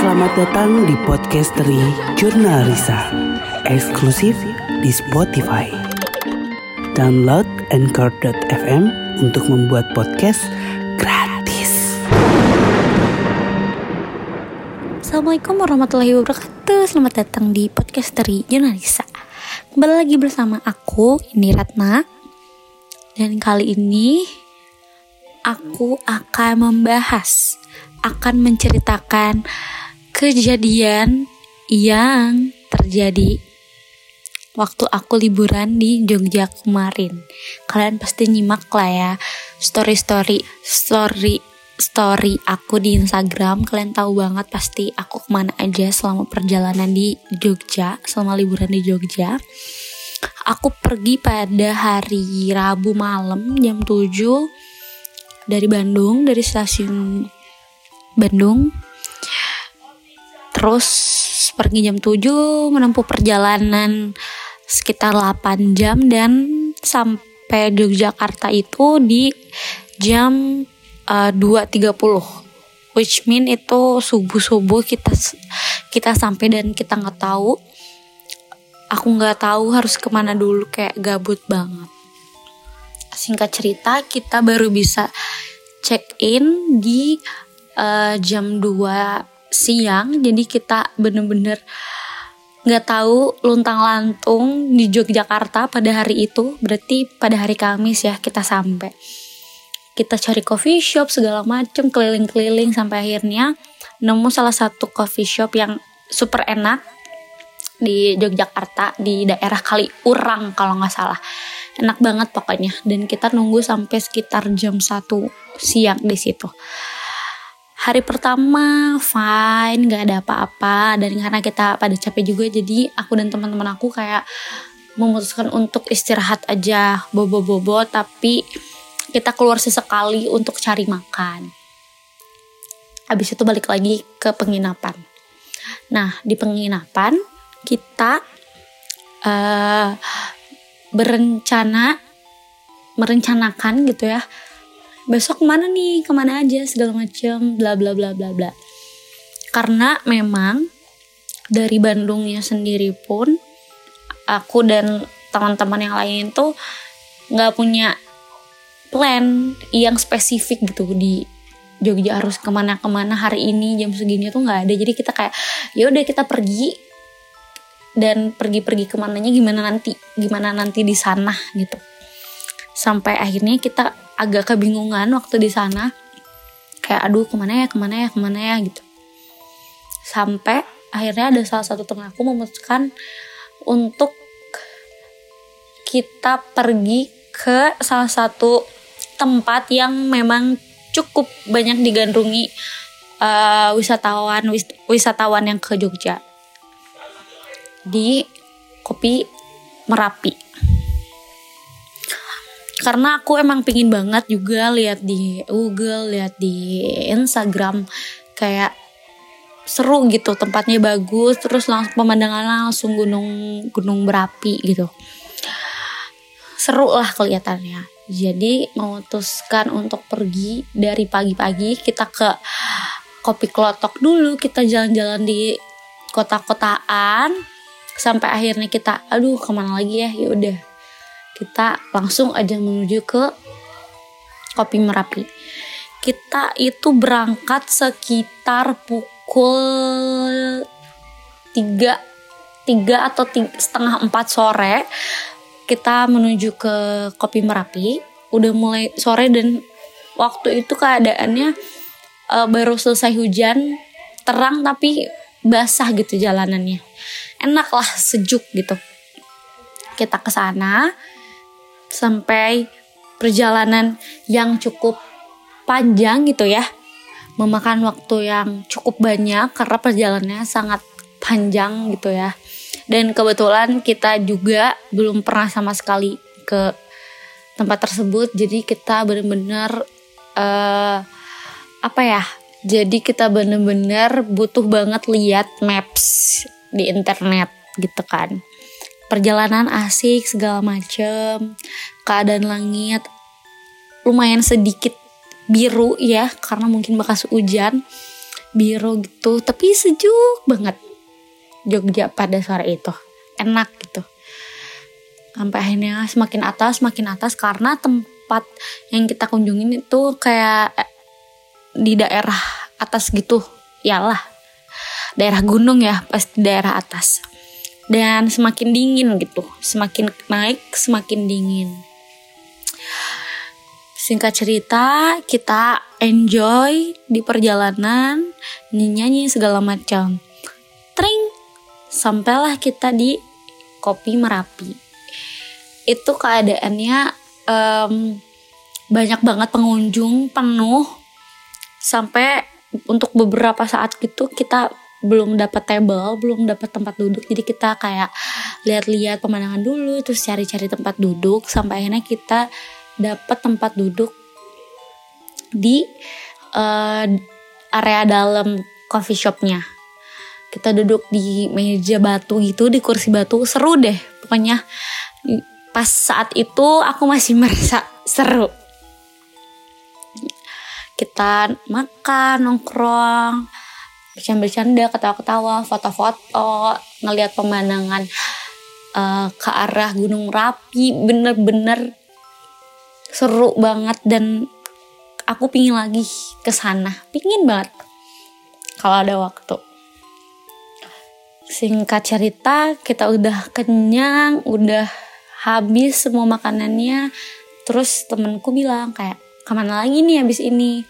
Selamat datang di podcasteri Jurnal Risa, eksklusif di Spotify. Download Anchor.fm untuk membuat podcast gratis. Assalamualaikum warahmatullahi wabarakatuh Selamat datang di podcasteri Jurnal Risa Kembali lagi bersama aku, ini Ratna Dan kali ini aku akan membahas Akan menceritakan kejadian yang terjadi waktu aku liburan di Jogja kemarin. Kalian pasti nyimak lah ya story-story story story aku di Instagram. Kalian tahu banget pasti aku ke mana aja selama perjalanan di Jogja, selama liburan di Jogja. Aku pergi pada hari Rabu malam jam 7 dari Bandung, dari stasiun Bandung Terus pergi jam 7 menempuh perjalanan sekitar 8 jam dan sampai Yogyakarta itu di jam uh, 2.30 which mean itu subuh-subuh kita kita sampai dan kita nggak tahu. Aku nggak tahu harus ke mana dulu kayak gabut banget. Singkat cerita kita baru bisa check in di uh, jam 2 siang jadi kita bener-bener nggak tahu luntang lantung di Yogyakarta pada hari itu. Berarti pada hari Kamis ya kita sampai. Kita cari coffee shop segala macem keliling-keliling sampai akhirnya nemu salah satu coffee shop yang super enak di Yogyakarta di daerah Kali Urang kalau nggak salah. Enak banget pokoknya. Dan kita nunggu sampai sekitar jam 1 siang di situ hari pertama fine nggak ada apa-apa. Dan karena kita pada capek juga jadi aku dan teman-teman aku kayak memutuskan untuk istirahat aja bobo-bobo. Tapi kita keluar sesekali untuk cari makan. Habis itu balik lagi ke penginapan. Nah di penginapan kita uh, berencana merencanakan gitu ya besok ke mana nih? Ke mana aja? segala macam bla bla bla bla bla. Karena memang dari Bandungnya sendiri pun aku dan teman-teman yang lain itu nggak punya plan yang spesifik gitu di Jogja harus ke mana-kemana hari ini jam segini tuh nggak ada. Jadi kita kayak ya udah kita pergi dan pergi-pergi ke mananya gimana nanti gimana nanti di sana gitu. Sampai akhirnya kita agak kebingungan waktu di sana. Kayak aduh ke mana ya ke mana ya ke mana ya gitu. Sampai akhirnya ada salah satu teman aku memutuskan untuk kita pergi ke salah satu tempat yang memang cukup banyak digandrungi uh, wisatawan wis, wisatawan yang ke Jogja. Di kopi Merapi karena aku emang pingin banget juga lihat di Google lihat di Instagram. Kayak seru gitu tempatnya bagus terus langsung pemandangan langsung gunung gunung berapi gitu. Seru lah kelihatannya. Jadi memutuskan untuk pergi dari pagi-pagi kita ke kopi klotok dulu kita jalan-jalan di kota-kotaan sampai akhirnya kita aduh ke mana lagi ya? Ya udah kita langsung aja menuju ke Kopi Merapi. Kita itu berangkat sekitar pukul 3 3 atau tiga, setengah 4 sore kita menuju ke Kopi Merapi. Udah mulai sore dan waktu itu keadaannya uh, baru selesai hujan, terang tapi basah gitu jalanannya. Enak lah, sejuk gitu. Kita ke sana, sampai perjalanan yang cukup panjang gitu ya. Memakan waktu yang cukup banyak karena perjalanannya sangat panjang gitu ya. Dan kebetulan kita juga belum pernah sama sekali ke tempat tersebut. Jadi kita benar-benar uh, apa ya? Jadi kita benar-benar butuh banget lihat maps di internet gitu kan perjalanan asik segala macem. Keadaan langit lumayan sedikit biru ya karena mungkin bekas hujan biru gitu. Tapi sejuk banget. Jogja pada sore itu. Enak gitu. Sampai akhirnya semakin atas semakin atas karena tempat yang kita kunjungin itu kayak eh, di daerah atas gitu. Yalah daerah gunung ya pasti daerah atas dan semakin dingin gitu. Semakin naik semakin dingin. Singkat cerita kita enjoy di perjalanan nyanyi segala macam. Tring sampailah kita di kopi merapi. Itu keadaannya um, banyak banget pengunjung penuh. Sampai untuk beberapa saat gitu kita belum dapat table, belum dapat tempat duduk. Jadi kita kayak lihat-lihat pemandangan dulu, terus cari-cari tempat duduk sampai akhirnya kita dapat tempat duduk di uh, area dalam coffee shopnya. Kita duduk di meja batu gitu, di kursi batu, seru deh. Pokoknya pas saat itu aku masih merasa seru kita makan nongkrong bercanda-bercanda ketawa-ketawa foto-foto ngelihat pemandangan uh, ke arah Gunung Rapi bener-bener seru banget dan aku pingin lagi ke sana. Pingin banget kalau ada waktu. Singkat cerita kita udah kenyang udah habis semua makanannya. Terus temenku bilang kayak ke mana lagi nih habis ini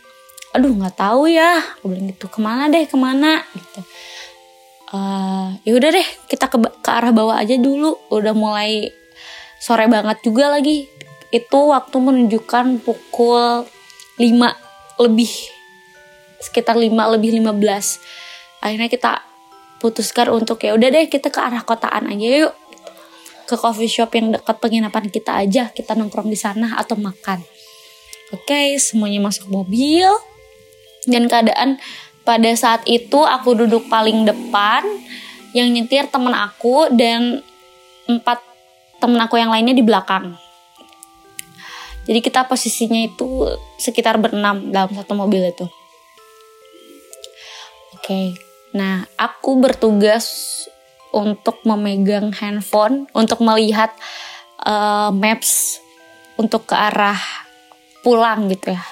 aduh nggak tahu ya. Aku bilang gitu ke mana deh ke mana? Gitu. Uh, ya udah deh kita ke, ke arah bawah aja dulu. Udah mulai sore banget juga lagi. Itu waktu menunjukkan pukul 5 lebih sekitar 5 lebih 15 akhirnya kita putuskan untuk ya udah deh kita ke arah kotaan aja yuk. Ke coffee shop yang dekat penginapan kita aja kita nongkrong di sana atau makan. Oke okay, semuanya masuk mobil dan keadaan pada saat itu aku duduk paling depan yang nyetir temen aku dan empat temen aku yang lainnya di belakang. Jadi kita posisinya itu sekitar berenam dalam satu mobil itu. Oke nah aku bertugas untuk memegang handphone untuk melihat uh, maps untuk ke arah pulang gitu ya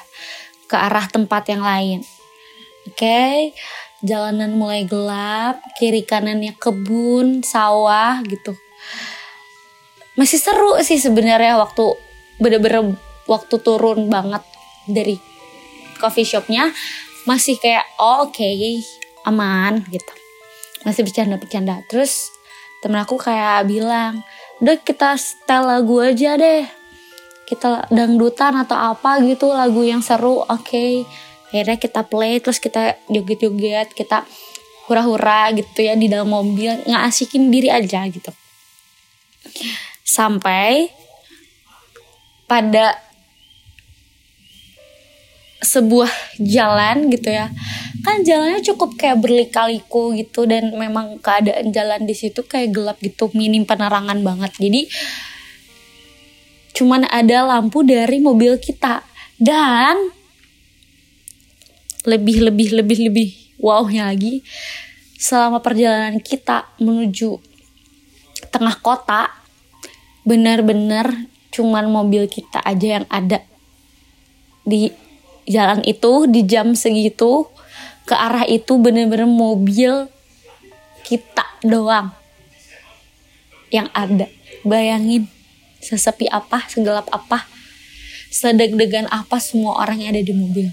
ke arah tempat yang lain. Oke, okay? jalanan mulai gelap, kiri kanannya kebun, sawah gitu. Masih seru sih sebenarnya waktu bener-bener waktu turun banget dari coffee shopnya masih kayak oh, oke okay, aman gitu masih bercanda-bercanda terus temen aku kayak bilang udah kita setel lagu aja deh kita dangdutan atau apa gitu lagu yang seru oke. Okay. akhirnya kita play terus kita joget-joget kita hura-hura gitu ya di dalam mobil nggak asikin diri aja gitu. Sampai pada sebuah jalan gitu ya. Kan jalannya cukup kayak berlikaliku gitu dan memang keadaan jalan di situ kayak gelap gitu minim penerangan banget. Jadi cuman ada lampu dari mobil kita. Dan lebih lebih lebih lebih wownya lagi selama perjalanan kita menuju tengah kota benar-benar cuman mobil kita aja yang ada di jalan itu di jam segitu ke arah itu bener-bener mobil kita doang yang ada. Bayangin sesepi apa, segelap apa, sedeg-degan apa semua orang yang ada di mobil.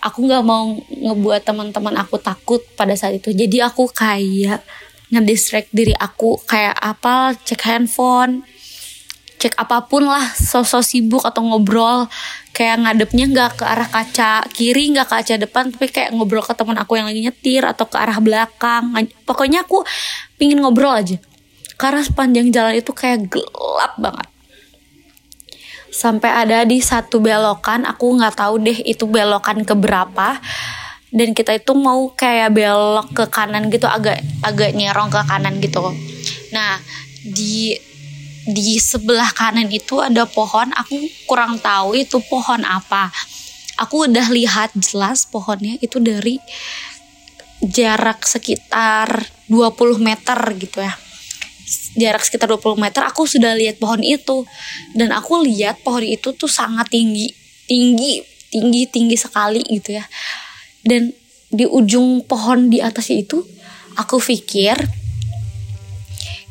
Aku nggak mau ngebuat teman-teman aku takut pada saat itu. Jadi aku kayak ngedistract diri aku kayak apa cek handphone cek apa pun lah sosok sibuk atau ngobrol kayak ngadepnya nggak ke arah kaca kiri nggak ke kaca depan tapi kayak ngobrol ke teman aku yang lagi nyetir atau ke arah belakang pokoknya aku pingin ngobrol aja karena sepanjang jalan itu kayak gelap banget. Sampai ada di satu belokan aku nggak tahu deh itu belokan ke berapa dan kita itu mau kayak belok ke kanan gitu agak agak nyerong ke kanan gitu. Nah di di sebelah kanan itu ada pohon aku kurang tahu itu pohon apa. Aku udah lihat jelas pohonnya itu dari jarak sekitar 20 meter gitu ya jarak sekitar 20 meter aku sudah lihat pohon itu. Dan aku lihat pohon itu tuh sangat tinggi tinggi tinggi tinggi sekali gitu ya. Dan di ujung pohon di atas itu aku pikir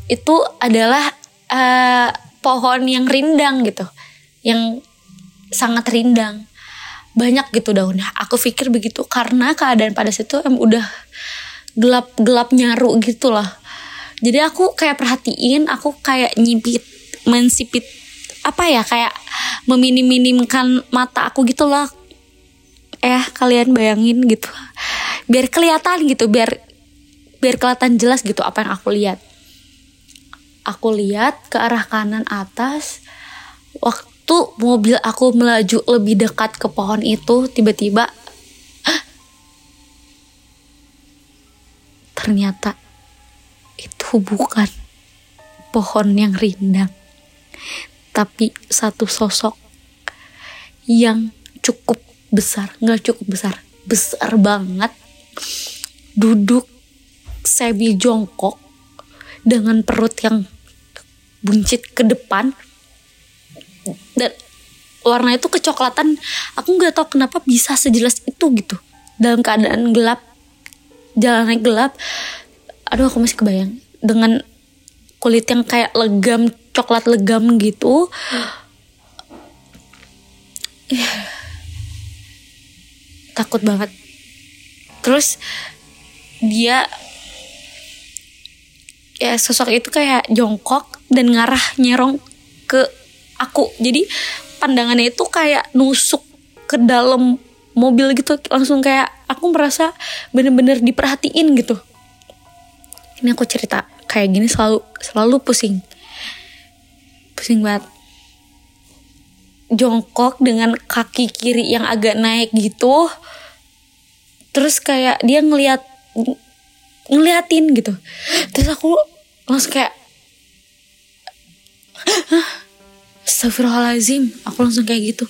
itu adalah uh, pohon yang rindang gitu yang sangat rindang. Banyak gitu daunnya. Aku pikir begitu karena keadaan pada situ em udah gelap gelap nyaru gitu lah jadi aku kayak perhatiin aku kayak nyipit mensipit apa ya kayak meminim-minimkan mata aku gitu loh. Eh kalian bayangin gitu. Biar kelihatan gitu biar biar kelihatan jelas gitu apa yang aku lihat. Aku lihat ke arah kanan atas waktu mobil aku melaju lebih dekat ke pohon itu tiba-tiba ternyata itu bukan pohon yang rindang tapi satu sosok yang cukup besar. Nggak cukup besar besar banget. Duduk sebi jongkok dengan perut yang buncit ke depan. Dan warna itu kecoklatan. Aku nggak tahu kenapa bisa sejelas itu gitu. Dalam keadaan gelap jalannya gelap aduh aku masih kebayang. Dengan kulit yang kayak legam coklat legam gitu. Takut banget. Terus dia ya sosok itu kayak jongkok dan ngarah nyerong ke aku. Jadi pandangannya itu kayak nusuk ke dalam mobil gitu. Langsung kayak aku merasa bener-bener diperhatiin gitu ini aku cerita kayak gini selalu selalu pusing. Pusing banget. Jongkok dengan kaki kiri yang agak naik gitu. Terus kayak dia ngeliat ngeliatin gitu. Terus aku langsung kayak Astagfirullahaladzim. Aku langsung kayak gitu.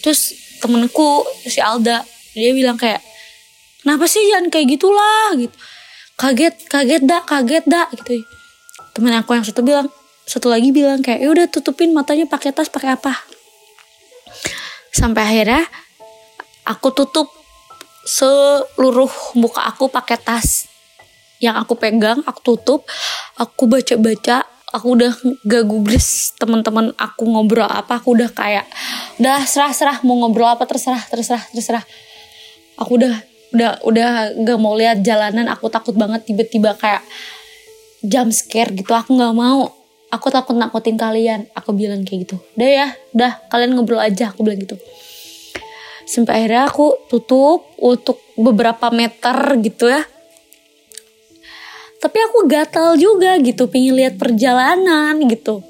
Terus temenku si Alda dia bilang kayak kenapa sih jangan kayak gitulah? Gitu kaget kaget dah kaget dah gitu. Temen aku yang satu bilang satu lagi bilang kayak ya udah tutupin matanya pakai tas pakai apa? Sampai akhirnya aku tutup seluruh muka aku pakai tas yang aku pegang aku tutup aku baca baca aku udah gak gubris teman-teman aku ngobrol apa aku udah kayak udah serah serah mau ngobrol apa terserah terserah terserah. Aku udah udah udah gak mau lihat jalanan aku takut banget tiba-tiba kayak jump scare gitu. Aku nggak mau. Aku takut nakutin kalian. Aku bilang kayak gitu. Udah ya udah. Kalian ngobrol aja. Aku bilang gitu. Sampai akhirnya aku tutup untuk beberapa meter gitu ya. Tapi aku gatal juga gitu pingin lihat perjalanan gitu.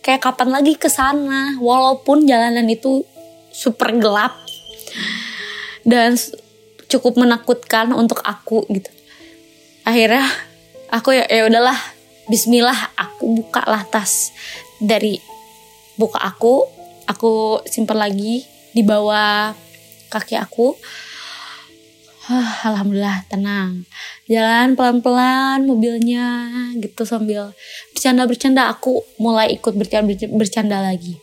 Kayak kapan lagi ke sana walaupun jalanan itu super gelap. Dan cukup menakutkan untuk aku gitu. Akhirnya aku ya ya udahlah Bismillah aku buka lah tas dari buka aku aku simpan lagi di bawah kaki aku. Alhamdulillah tenang. Jalan pelan-pelan mobilnya gitu sambil bercanda-bercanda aku mulai ikut bercanda, bercanda lagi.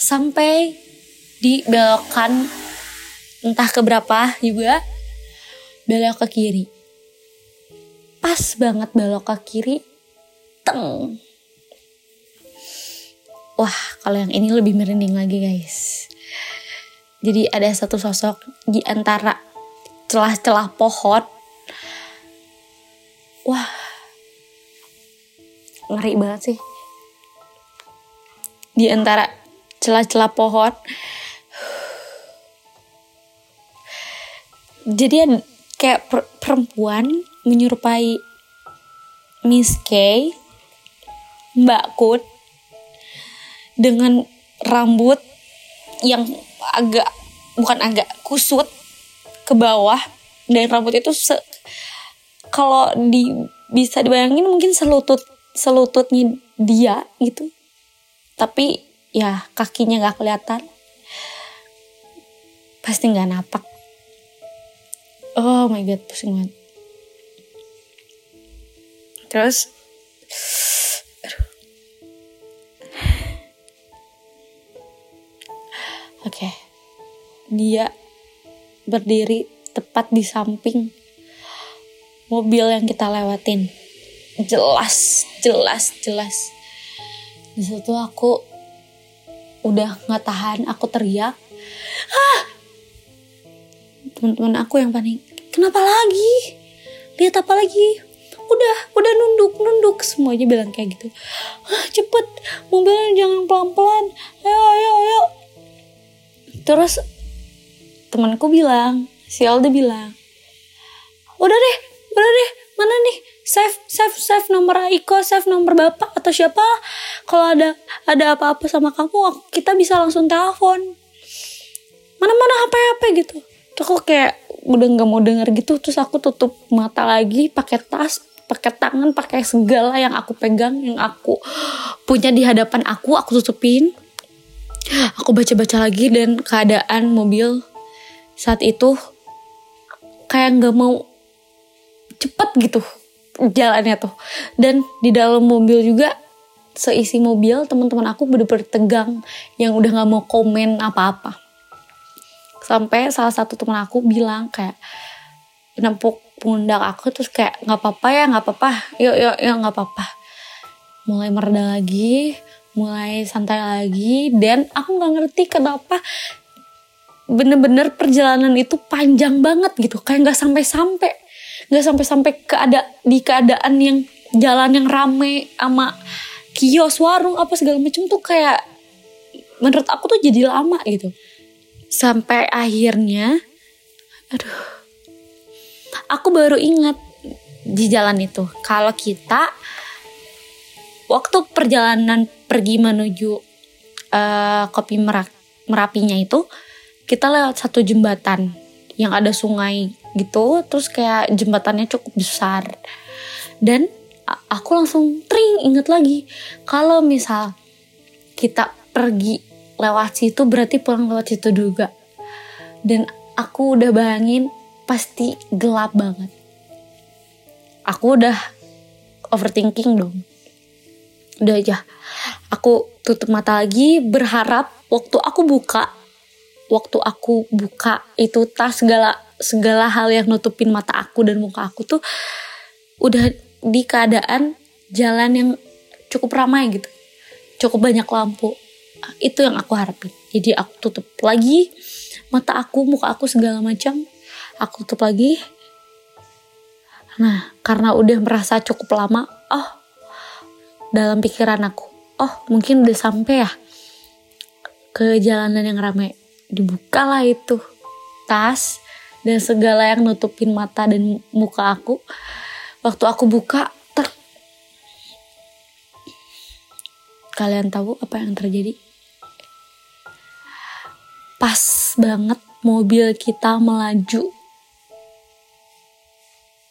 Sampai di belokan entah keberapa juga belok ke kiri Pas banget belok ke kiri Teng Wah kalau yang ini lebih merinding lagi guys jadi ada satu sosok di antara celah-celah pohon. Wah, ngeri banget sih. Di antara celah-celah pohon. Jadi kayak perempuan menyerupai Miss K, Mbak Kut, dengan rambut yang agak bukan agak kusut ke bawah. Dan rambut itu se kalau di bisa dibayangin mungkin selutut selututnya dia gitu. Tapi ya kakinya nggak kelihatan. Pasti nggak napak oh my god pusing banget. Terus oke. Okay. dia berdiri tepat di samping mobil yang kita lewatin. Jelas jelas jelas. Di situ aku udah nggak tahan aku teriak. Ah teman-teman aku yang panik kenapa lagi? Lihat apa lagi? Udah udah nunduk nunduk. Semuanya bilang kayak gitu. Ah cepet mobilnya jangan pelan pelan ayo ayo ayo. Terus temanku bilang si Alda bilang udah deh udah deh. Mana nih? Save save save nomor Iko save nomor bapak atau siapa? Kalau ada ada apa-apa sama kamu kita bisa langsung telepon. Mana mana HP HP gitu terus aku kayak udah nggak mau denger gitu terus aku tutup mata lagi pakai tas pakai tangan pakai segala yang aku pegang yang aku punya di hadapan aku aku tutupin. Aku baca-baca lagi dan keadaan mobil saat itu kayak nggak mau cepet gitu jalannya tuh. Dan di dalam mobil juga seisi mobil teman-teman aku bener-bener tegang yang udah nggak mau komen apa-apa sampai salah satu teman aku bilang kayak nempuk pundak aku terus kayak nggak apa-apa ya nggak apa-apa. Yuk yuk yuk nggak apa-apa. Mulai mereda lagi mulai santai lagi dan aku nggak ngerti kenapa bener-bener perjalanan itu panjang banget gitu. Kayak nggak sampai-sampai nggak sampai-sampai keada di keadaan yang jalan yang rame sama kios warung apa segala macam tuh kayak menurut aku tuh jadi lama gitu sampai akhirnya aduh aku baru ingat di jalan itu. Kalau kita waktu perjalanan pergi menuju uh, kopi merak merapinya itu kita lewat satu jembatan yang ada sungai gitu terus kayak jembatannya cukup besar. Dan aku langsung tring inget lagi kalau misal kita pergi lewat situ berarti pulang lewat situ juga. Dan aku udah bayangin pasti gelap banget. Aku udah overthinking dong. Udah aja. Aku tutup mata lagi berharap waktu aku buka waktu aku buka itu tas segala segala hal yang nutupin mata aku dan muka aku tuh udah di keadaan jalan yang cukup ramai gitu. Cukup banyak lampu itu yang aku harapin. Jadi aku tutup lagi mata aku muka aku segala macam. Aku tutup lagi. Nah karena udah merasa cukup lama oh dalam pikiran aku oh mungkin udah sampai ya ke jalanan yang ramai dibukalah itu tas dan segala yang nutupin mata dan muka aku. Waktu aku buka ter kalian tahu apa yang terjadi pas banget mobil kita melaju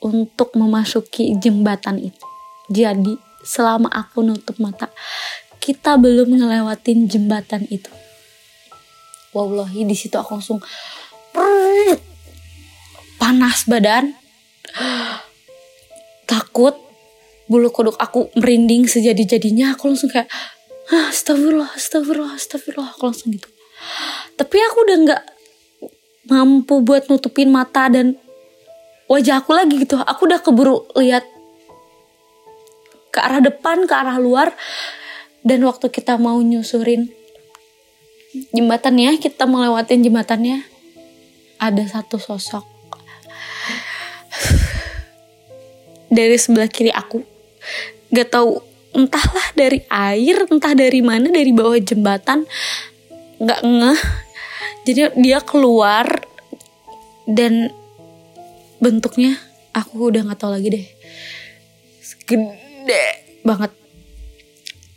untuk memasuki jembatan itu. Jadi selama aku nutup mata kita belum ngelewatin jembatan itu. Wallahi di situ aku langsung panas badan. Takut bulu kuduk aku merinding sejadi-jadinya. Aku langsung kayak ah, astagfirullah astagfirullah astagfirullah. Aku langsung gitu tapi aku udah nggak mampu buat nutupin mata dan wajah aku lagi gitu. Aku udah keburu lihat ke arah depan ke arah luar. Dan waktu kita mau nyusurin jembatannya kita melewatin jembatannya ada satu sosok dari sebelah kiri aku. Gak tahu entahlah dari air entah dari mana dari bawah jembatan nggak ngeh. Jadi dia keluar dan bentuknya aku udah nggak tahu lagi deh. Gede banget.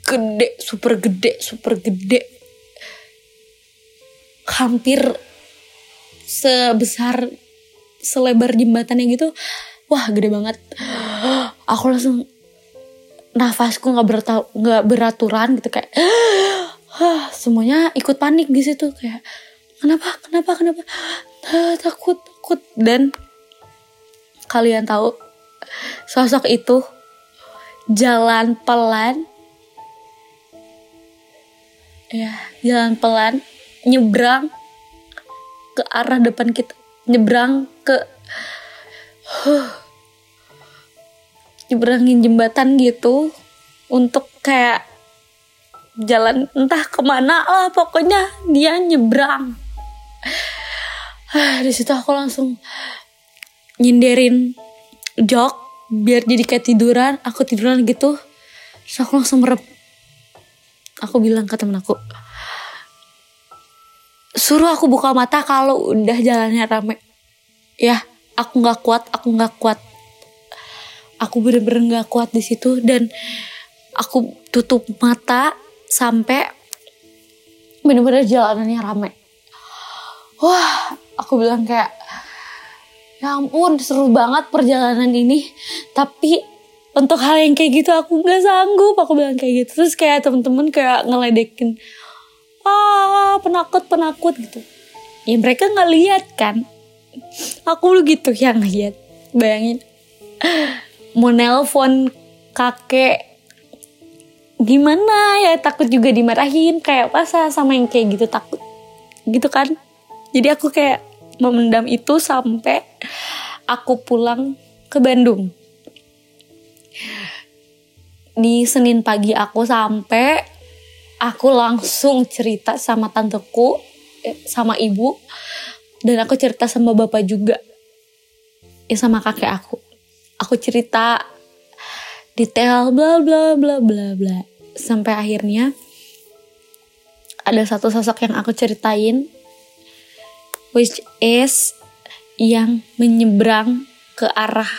Gede super gede super gede. Hampir sebesar selebar jembatannya gitu. Wah gede banget. Aku langsung nafasku nggak nggak beraturan gitu kayak semuanya ikut panik di situ kayak kenapa? Kenapa? Kenapa? Ah, takut takut. Dan kalian tahu sosok itu jalan pelan. Ya jalan pelan nyebrang ke arah depan kita nyebrang ke huh, nyebrangin jembatan gitu untuk kayak jalan entah ke mana lah pokoknya dia nyebrang. Ah, di situ aku langsung nyinderin jok biar jadi kayak tiduran. Aku tiduran gitu terus aku langsung merep aku bilang ke temen aku suruh aku buka mata kalau udah jalannya rame. Ya aku nggak kuat aku nggak kuat. Aku bener-bener nggak kuat di situ dan aku tutup mata sampai bener-bener jalanannya rame. Wah aku bilang kayak ya ampun seru banget perjalanan ini. Tapi untuk hal yang kayak gitu aku nggak sanggup aku bilang kayak gitu. Terus kayak temen-temen kayak ngeledekin ah penakut penakut gitu. Ya mereka nggak lihat kan. Aku gitu yang lihat. Bayangin. Mau nelpon kakek gimana ya takut juga dimarahin kayak pas sama yang kayak gitu takut gitu kan. Jadi aku kayak memendam itu sampai aku pulang ke Bandung. Di Senin pagi aku sampai aku langsung cerita sama tanteku eh, sama ibu dan aku cerita sama bapak juga ya sama kakek aku. Aku cerita detail bla bla bla bla bla. Sampai akhirnya ada satu sosok yang aku ceritain which is yang menyeberang ke arah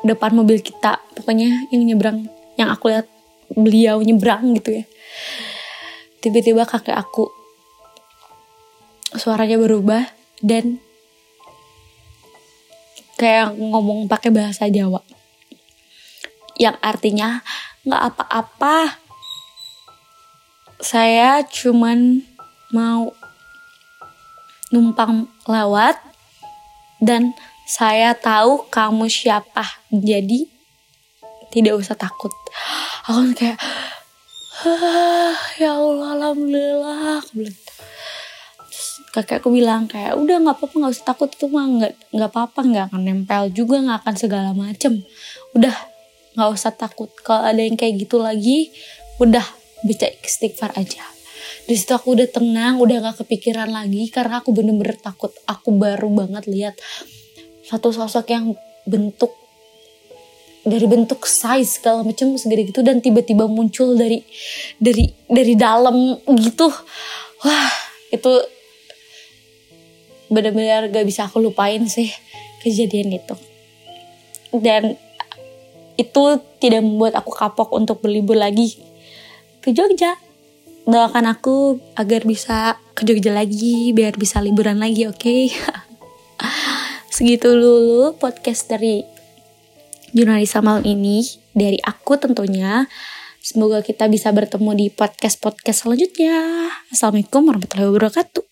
depan mobil kita. Pokoknya yang nyebrang yang aku lihat beliau nyebrang gitu ya. Tiba-tiba kakek aku suaranya berubah dan kayak ngomong pakai bahasa Jawa yang artinya nggak apa-apa. Saya cuman mau numpang lewat dan saya tahu kamu siapa. Jadi tidak usah takut. Aku kayak "Ah, ya Allah alhamdulillah. Aku bilang. Terus bilang kayak udah nggak apa-apa nggak usah takut. Itu mah nggak nggak apa-apa nggak akan nempel juga nggak akan segala macem. Udah nggak usah takut kalau ada yang kayak gitu lagi udah baca istighfar aja. Di situ aku udah tenang udah nggak kepikiran lagi karena aku bener-bener takut. Aku baru banget lihat satu sosok yang bentuk dari bentuk size segala macam segede gitu dan tiba-tiba muncul dari dari dari dalam gitu. Wah itu benar-benar gak bisa aku lupain sih kejadian itu. Dan itu tidak membuat aku kapok untuk berlibur lagi ke Jogja. Doakan aku agar bisa ke Jogja lagi biar bisa liburan lagi oke? Segitu dulu podcast dari jurnalisa malam ini dari aku tentunya. Semoga kita bisa bertemu di podcast podcast selanjutnya. Assalamualaikum warahmatullahi wabarakatuh